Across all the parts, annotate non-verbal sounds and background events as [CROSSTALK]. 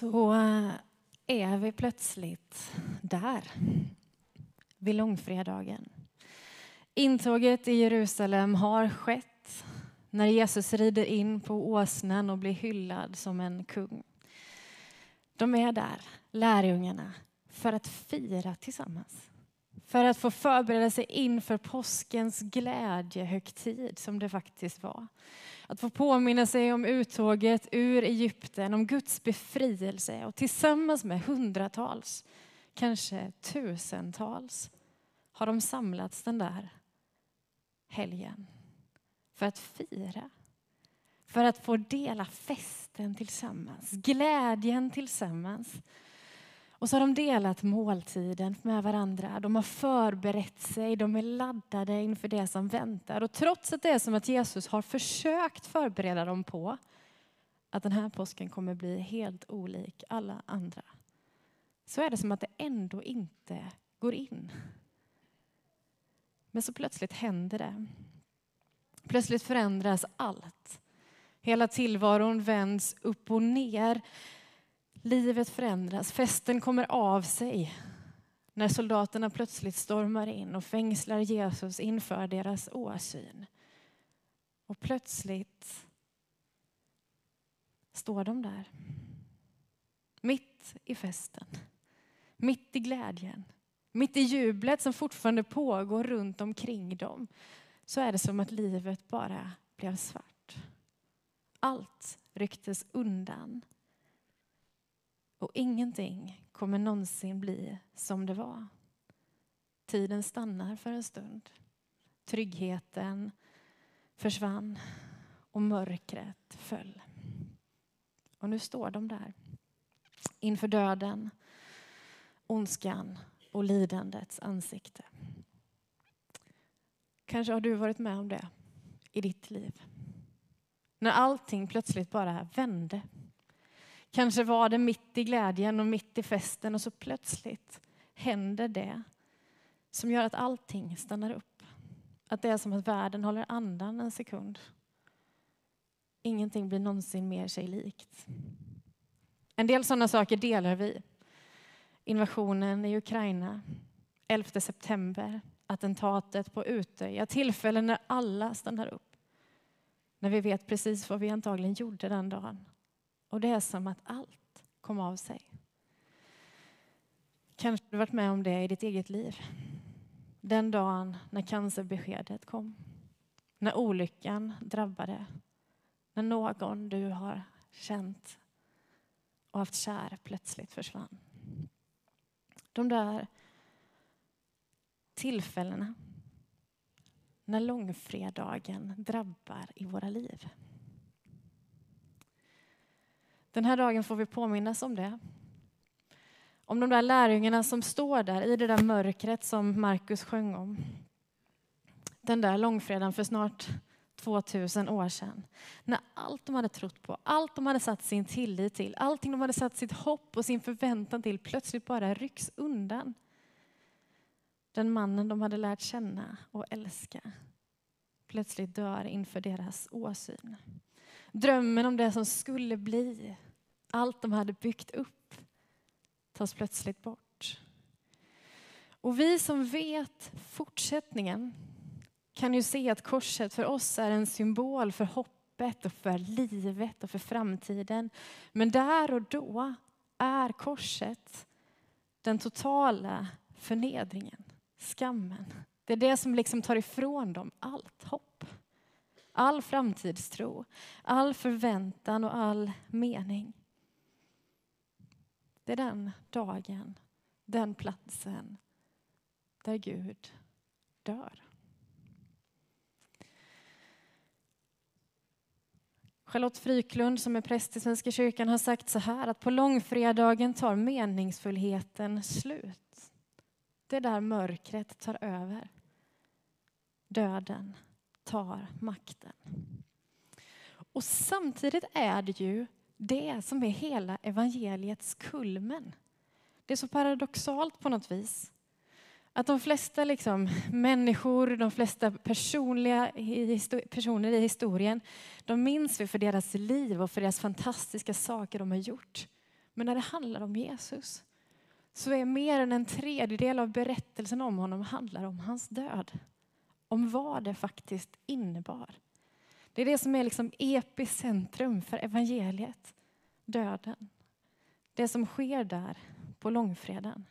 så eh, är vi plötsligt där, vid långfredagen. Intåget i Jerusalem har skett när Jesus rider in på åsnan och blir hyllad som en kung. De är där, lärjungarna, för att fira tillsammans. För att få förbereda sig inför påskens glädjehögtid som det faktiskt var. Att få påminna sig om uttåget ur Egypten, om Guds befrielse och tillsammans med hundratals, kanske tusentals, har de samlats den där helgen för att fira. För att få dela festen tillsammans, glädjen tillsammans. Och så har de delat måltiden med varandra. De har förberett sig, de är laddade inför det som väntar. Och trots att det är som att Jesus har försökt förbereda dem på att den här påsken kommer bli helt olik alla andra, så är det som att det ändå inte går in. Men så plötsligt händer det. Plötsligt förändras allt. Hela tillvaron vänds upp och ner. Livet förändras, festen kommer av sig när soldaterna plötsligt stormar in och fängslar Jesus inför deras åsyn. Och plötsligt står de där. Mitt i festen, mitt i glädjen, mitt i jublet som fortfarande pågår runt omkring dem så är det som att livet bara blev svart. Allt rycktes undan och ingenting kommer någonsin bli som det var. Tiden stannar för en stund. Tryggheten försvann och mörkret föll. Och nu står de där inför döden, ondskan och lidandets ansikte. Kanske har du varit med om det i ditt liv. När allting plötsligt bara vände Kanske var det mitt i glädjen och mitt i festen och så plötsligt händer det som gör att allting stannar upp. Att det är som att världen håller andan en sekund. Ingenting blir någonsin mer sig likt. En del sådana saker delar vi. Invasionen i Ukraina, 11 september, attentatet på Utöya. tillfällen när alla stannar upp. När vi vet precis vad vi antagligen gjorde den dagen och det är som att allt kom av sig. Kanske har du varit med om det i ditt eget liv. Den dagen när cancerbeskedet kom. När olyckan drabbade. När någon du har känt och haft kär plötsligt försvann. De där tillfällena när långfredagen drabbar i våra liv. Den här dagen får vi påminnas om det. Om de där lärjungarna som står där i det där mörkret som Markus sjöng om. Den där långfredagen för snart 2000 år sedan. När allt de hade trott på, allt de hade satt sin tillit till, allting de hade satt sitt hopp och sin förväntan till plötsligt bara rycks undan. Den mannen de hade lärt känna och älska plötsligt dör inför deras åsyn. Drömmen om det som skulle bli, allt de hade byggt upp, tas plötsligt bort. Och vi som vet fortsättningen kan ju se att korset för oss är en symbol för hoppet och för livet och för framtiden. Men där och då är korset den totala förnedringen, skammen. Det är det som liksom tar ifrån dem allt hopp all framtidstro, all förväntan och all mening. Det är den dagen, den platsen där Gud dör. Charlotte Fryklund som är präst i Svenska kyrkan har sagt så här att på långfredagen tar meningsfullheten slut. Det är där mörkret tar över. Döden tar makten. Och samtidigt är det ju det som är hela evangeliets kulmen. Det är så paradoxalt på något vis. Att de flesta liksom, människor, de flesta personliga personer i historien, de minns vi för deras liv och för deras fantastiska saker de har gjort. Men när det handlar om Jesus så är mer än en tredjedel av berättelsen om honom handlar om hans död. Om vad det faktiskt innebar. Det är det som är liksom epicentrum för evangeliet, döden. Det som sker där på långfredagen.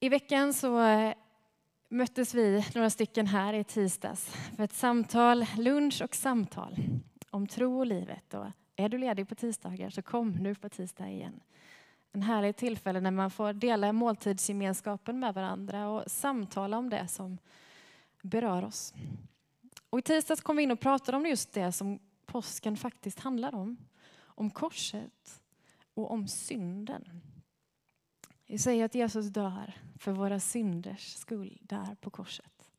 I veckan så eh, möttes vi, några stycken här i tisdags, för ett samtal, lunch och samtal om tro och livet. Och är du ledig på tisdagar så kom nu på tisdag igen. En härlig tillfälle när man får dela måltidsgemenskapen med varandra och samtala om det som berör oss. Och I tisdags kom vi in och pratade om just det som påsken faktiskt handlar om. Om korset och om synden. Vi säger att Jesus dör för våra synders skull där på korset.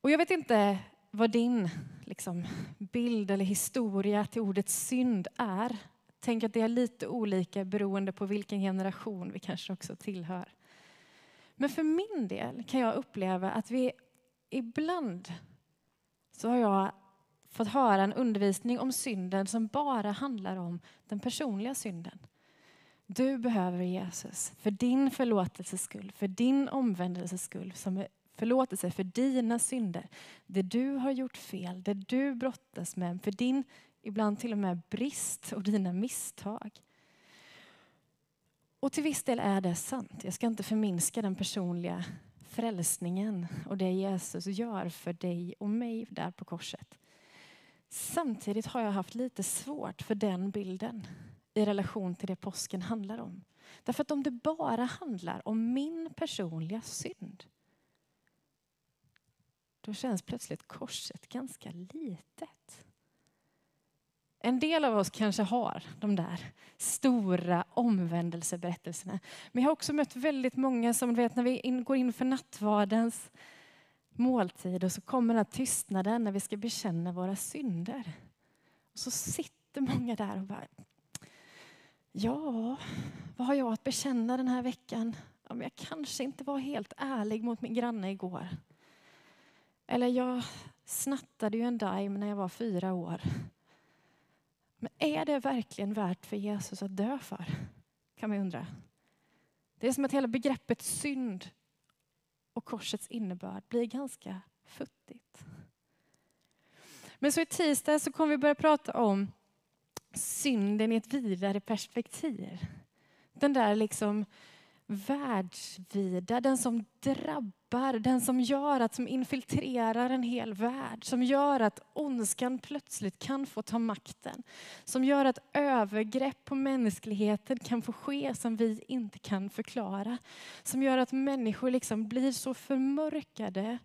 Och jag vet inte vad din liksom, bild eller historia till ordet synd är. Tänk att det är lite olika beroende på vilken generation vi kanske också tillhör. Men för min del kan jag uppleva att vi ibland så har jag fått höra en undervisning om synden som bara handlar om den personliga synden. Du behöver Jesus för din förlåtelses skull, för din omvändelses skull, som är förlåtelse för dina synder. Det du har gjort fel, det du brottas med, för din ibland till och med brist och dina misstag. Och till viss del är det sant. Jag ska inte förminska den personliga frälsningen och det Jesus gör för dig och mig där på korset. Samtidigt har jag haft lite svårt för den bilden i relation till det påsken handlar om. Därför att om det bara handlar om min personliga synd då känns plötsligt korset ganska litet. En del av oss kanske har de där stora omvändelseberättelserna. Men jag har också mött väldigt många som vet när vi går in för nattvardens måltid och så kommer den här tystnaden när vi ska bekänna våra synder. Och så sitter många där och bara, ja, vad har jag att bekänna den här veckan? Ja, men jag kanske inte var helt ärlig mot min granne igår. Eller jag snattade ju en Daim när jag var fyra år. Men är det verkligen värt för Jesus att dö för? Kan man undra. Det är som att hela begreppet synd och korsets innebörd blir ganska futtigt. Men så i tisdag så kommer vi börja prata om synden i ett vidare perspektiv. Den där liksom världsvida, den som drabbar, den som gör att, som infiltrerar en hel värld, som gör att ondskan plötsligt kan få ta makten, som gör att övergrepp på mänskligheten kan få ske som vi inte kan förklara, som gör att människor liksom blir så förmörkade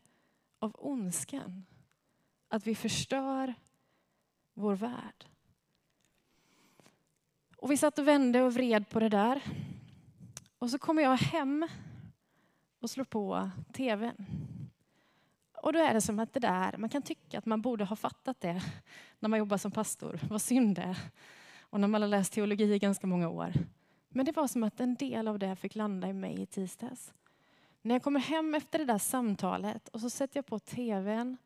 av ondskan att vi förstör vår värld. Och vi satt och vände och vred på det där. Och så kommer jag hem och slår på tvn. Och då är det som att det där, man kan tycka att man borde ha fattat det när man jobbar som pastor, vad synd är. Och när man har läst teologi i ganska många år. Men det var som att en del av det fick landa i mig i tisdags. När jag kommer hem efter det där samtalet och så sätter jag på tvn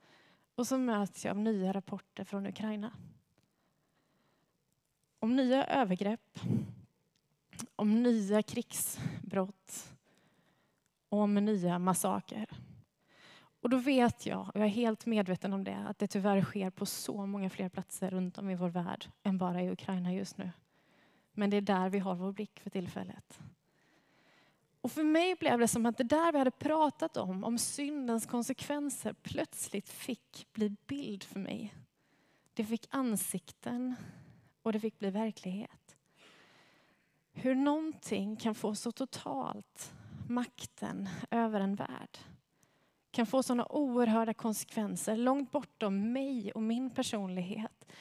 och så möts jag av nya rapporter från Ukraina. Om nya övergrepp, om nya krigsbrott och om nya massaker. Och då vet jag, och jag är helt medveten om det, att det tyvärr sker på så många fler platser runt om i vår värld än bara i Ukraina just nu. Men det är där vi har vår blick för tillfället. Och för mig blev det som att det där vi hade pratat om, om syndens konsekvenser, plötsligt fick bli bild för mig. Det fick ansikten och det fick bli verklighet. Hur någonting kan få så totalt makten över en värld. Kan få sådana oerhörda konsekvenser långt bortom mig och min personlighet.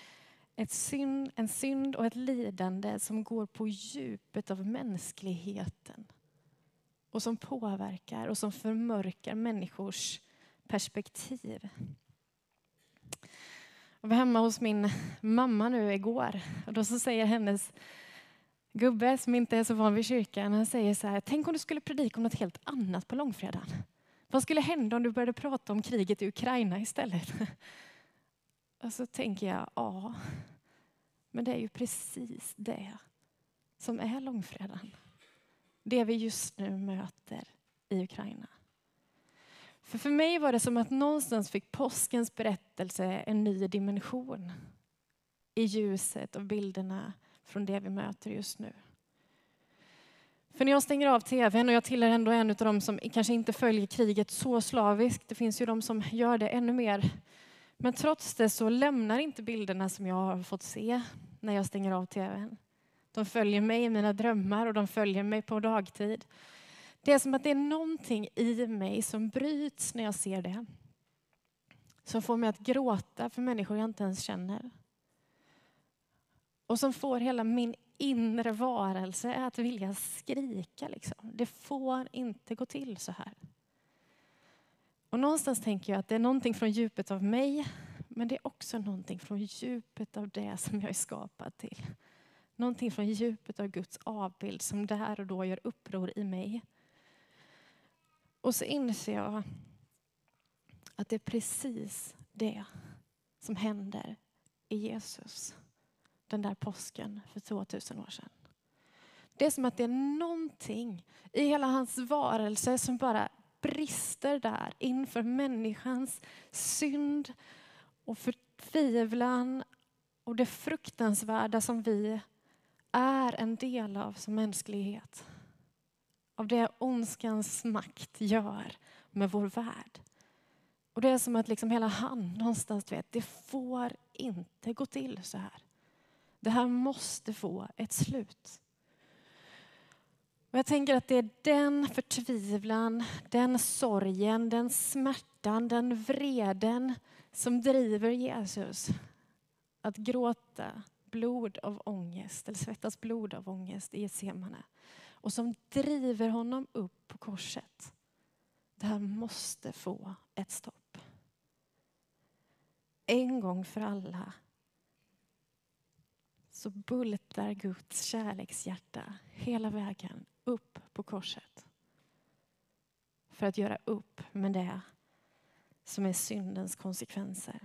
Ett synd, en synd och ett lidande som går på djupet av mänskligheten. Och som påverkar och som förmörkar människors perspektiv. Jag var hemma hos min mamma nu igår och då så säger hennes gubbe som inte är så van vid kyrkan, han säger så här, tänk om du skulle predika om något helt annat på långfredagen. Vad skulle hända om du började prata om kriget i Ukraina istället? [LAUGHS] Och så tänker jag, ja, Men det är ju precis det som är långfredagen. Det vi just nu möter i Ukraina. För, för mig var det som att någonstans fick påskens berättelse en ny dimension i ljuset av bilderna från det vi möter just nu. För när jag stänger av tvn, och jag tillhör ändå en av dem som kanske inte följer kriget så slaviskt, det finns ju de som gör det ännu mer. Men trots det så lämnar inte bilderna som jag har fått se när jag stänger av tvn. De följer mig i mina drömmar och de följer mig på dagtid. Det är som att det är någonting i mig som bryts när jag ser det. Som får mig att gråta för människor jag inte ens känner. Och som får hela min inre varelse att vilja skrika. Liksom. Det får inte gå till så här. Och någonstans tänker jag att det är någonting från djupet av mig, men det är också någonting från djupet av det som jag är skapad till. Någonting från djupet av Guds avbild som där och då gör uppror i mig. Och så inser jag att det är precis det som händer i Jesus den där påsken för 2000 år sedan. Det är som att det är någonting i hela hans varelse som bara brister där inför människans synd och förtvivlan och det fruktansvärda som vi är en del av som mänsklighet. Av det ondskans makt gör med vår värld. Och det är som att liksom hela han någonstans vet, det får inte gå till så här. Det här måste få ett slut. Och jag tänker att det är den förtvivlan, den sorgen, den smärtan, den vreden som driver Jesus att gråta blod av ångest, eller svettas blod av ångest i Getsemane. Och som driver honom upp på korset. Det här måste få ett stopp. En gång för alla så bultar Guds kärlekshjärta hela vägen upp på korset. För att göra upp med det som är syndens konsekvenser.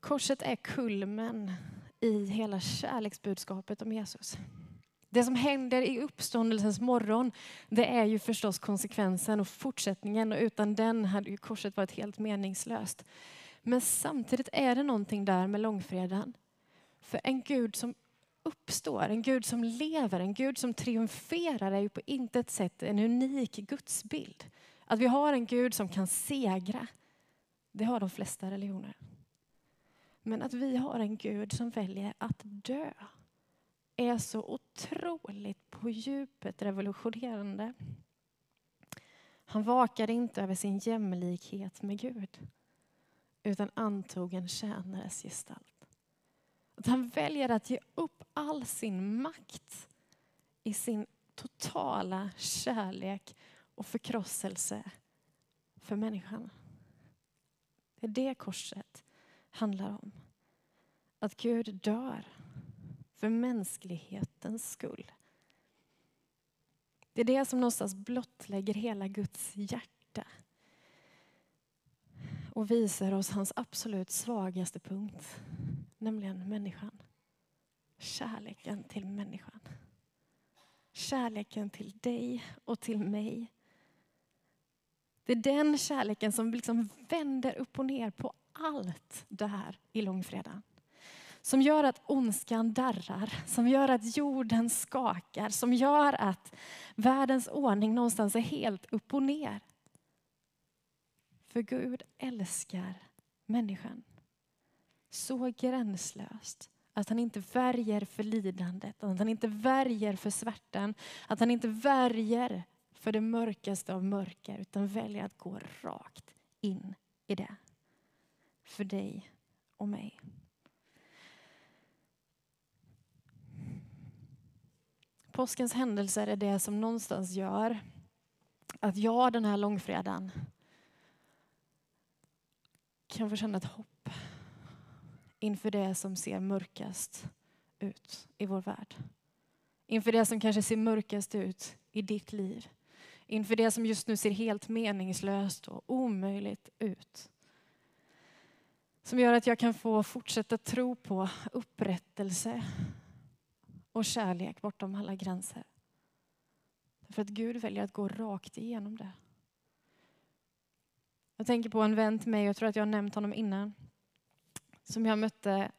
Korset är kulmen i hela kärleksbudskapet om Jesus. Det som händer i uppståndelsens morgon, det är ju förstås konsekvensen och fortsättningen och utan den hade ju korset varit helt meningslöst. Men samtidigt är det någonting där med långfredagen. För en Gud som uppstår, en Gud som lever, en Gud som triumferar är ju på intet sätt en unik gudsbild. Att vi har en Gud som kan segra, det har de flesta religioner. Men att vi har en Gud som väljer att dö är så otroligt på djupet revolutionerande. Han vakade inte över sin jämlikhet med Gud utan antog en tjänares gestalt. Att han väljer att ge upp all sin makt i sin totala kärlek och förkrosselse för människan. Det är det korset handlar om. Att Gud dör för mänsklighetens skull. Det är det som någonstans blottlägger hela Guds hjärta och visar oss hans absolut svagaste punkt, nämligen människan. Kärleken till människan. Kärleken till dig och till mig. Det är den kärleken som liksom vänder upp och ner på allt det här i långfredagen. Som gör att ondskan darrar, som gör att jorden skakar, som gör att världens ordning någonstans är helt upp och ner. För Gud älskar människan så gränslöst att han inte värjer för lidandet, att han inte värjer för svärtan, att han inte värjer för det mörkaste av mörker utan väljer att gå rakt in i det. För dig och mig. Påskens händelser är det som någonstans gör att jag den här långfredagen kan få känna ett hopp inför det som ser mörkast ut i vår värld. Inför det som kanske ser mörkast ut i ditt liv. Inför det som just nu ser helt meningslöst och omöjligt ut. Som gör att jag kan få fortsätta tro på upprättelse och kärlek bortom alla gränser. För att Gud väljer att gå rakt igenom det. Jag tänker på en vän till mig, jag tror att jag har nämnt honom innan, som jag mötte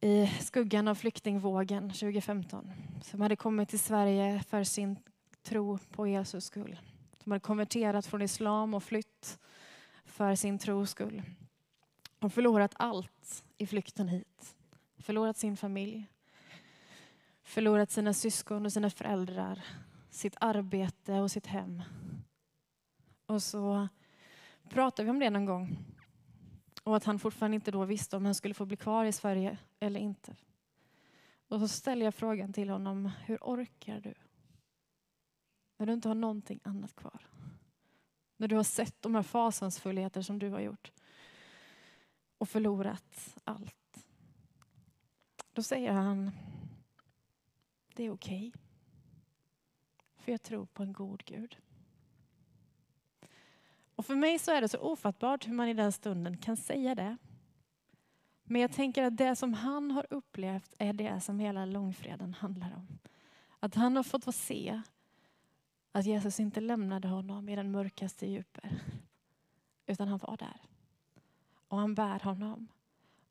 i skuggan av flyktingvågen 2015. Som hade kommit till Sverige för sin tro på Jesus skull. Som hade konverterat från islam och flytt för sin tros skull. Och förlorat allt i flykten hit. Förlorat sin familj. Förlorat sina syskon och sina föräldrar. Sitt arbete och sitt hem. Och så pratade vi om det någon gång. Och att han fortfarande inte då visste om han skulle få bli kvar i Sverige eller inte. Och så ställer jag frågan till honom, hur orkar du? När du inte har någonting annat kvar. När du har sett de här fasansfullheter som du har gjort. Och förlorat allt. Då säger han, det är okej. Okay. För jag tror på en god Gud. Och för mig så är det så ofattbart hur man i den stunden kan säga det. Men jag tänker att det som han har upplevt är det som hela långfredagen handlar om. Att han har fått se att Jesus inte lämnade honom i den mörkaste djuper. Utan han var där. Och han bär honom.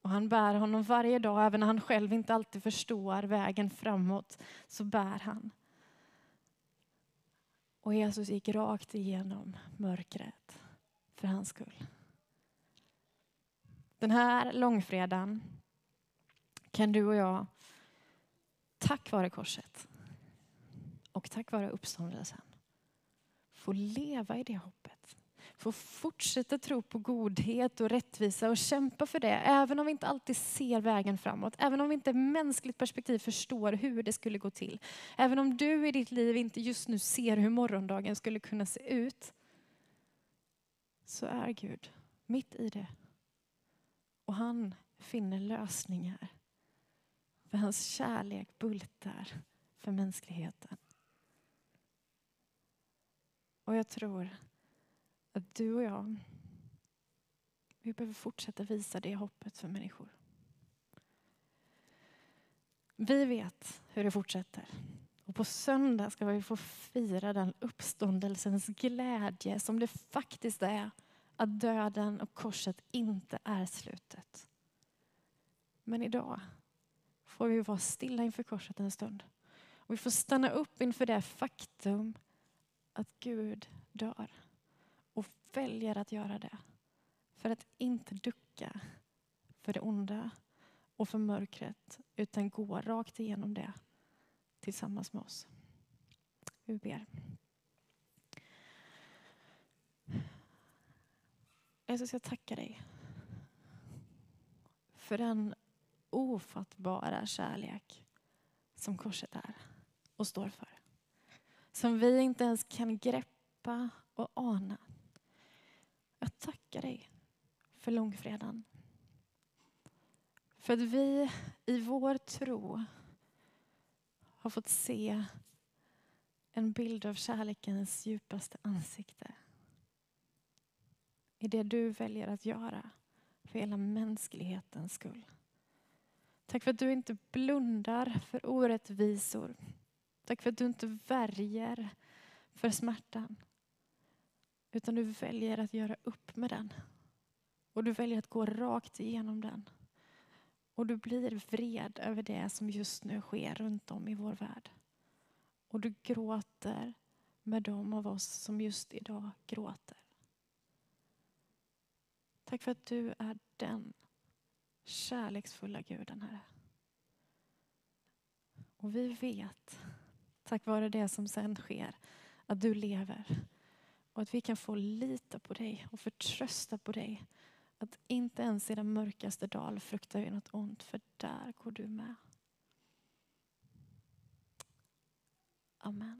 Och han bär honom varje dag, även när han själv inte alltid förstår vägen framåt, så bär han. Och Jesus gick rakt igenom mörkret för hans skull. Den här långfredagen kan du och jag, tack vare korset och tack vare uppståndelsen, få leva i det hoppet. Få fortsätta tro på godhet och rättvisa och kämpa för det. Även om vi inte alltid ser vägen framåt. Även om vi inte mänskligt perspektiv förstår hur det skulle gå till. Även om du i ditt liv inte just nu ser hur morgondagen skulle kunna se ut. Så är Gud mitt i det. Och han finner lösningar. För hans kärlek bultar för mänskligheten. Och jag tror att du och jag, vi behöver fortsätta visa det hoppet för människor. Vi vet hur det fortsätter. Och på söndag ska vi få fira den uppståndelsens glädje som det faktiskt är att döden och korset inte är slutet. Men idag får vi vara stilla inför korset en stund. Och vi får stanna upp inför det faktum att Gud dör och väljer att göra det. För att inte ducka för det onda och för mörkret utan gå rakt igenom det tillsammans med oss. Vi ber. Jesus, jag tackar dig för den ofattbara kärlek som korset är och står för. Som vi inte ens kan greppa och ana. Jag tackar dig för långfredagen. För att vi i vår tro har fått se en bild av kärlekens djupaste ansikte. I det du väljer att göra för hela mänsklighetens skull. Tack för att du inte blundar för orättvisor. Tack för att du inte värjer för smärtan. Utan du väljer att göra upp med den. Och du väljer att gå rakt igenom den. Och du blir vred över det som just nu sker runt om i vår värld. Och du gråter med de av oss som just idag gråter. Tack för att du är den kärleksfulla guden, Herre. Och vi vet, tack vare det som sen sker, att du lever. Och att vi kan få lita på dig och förtrösta på dig. Att inte ens i den mörkaste dal fruktar vi något ont, för där går du med. Amen.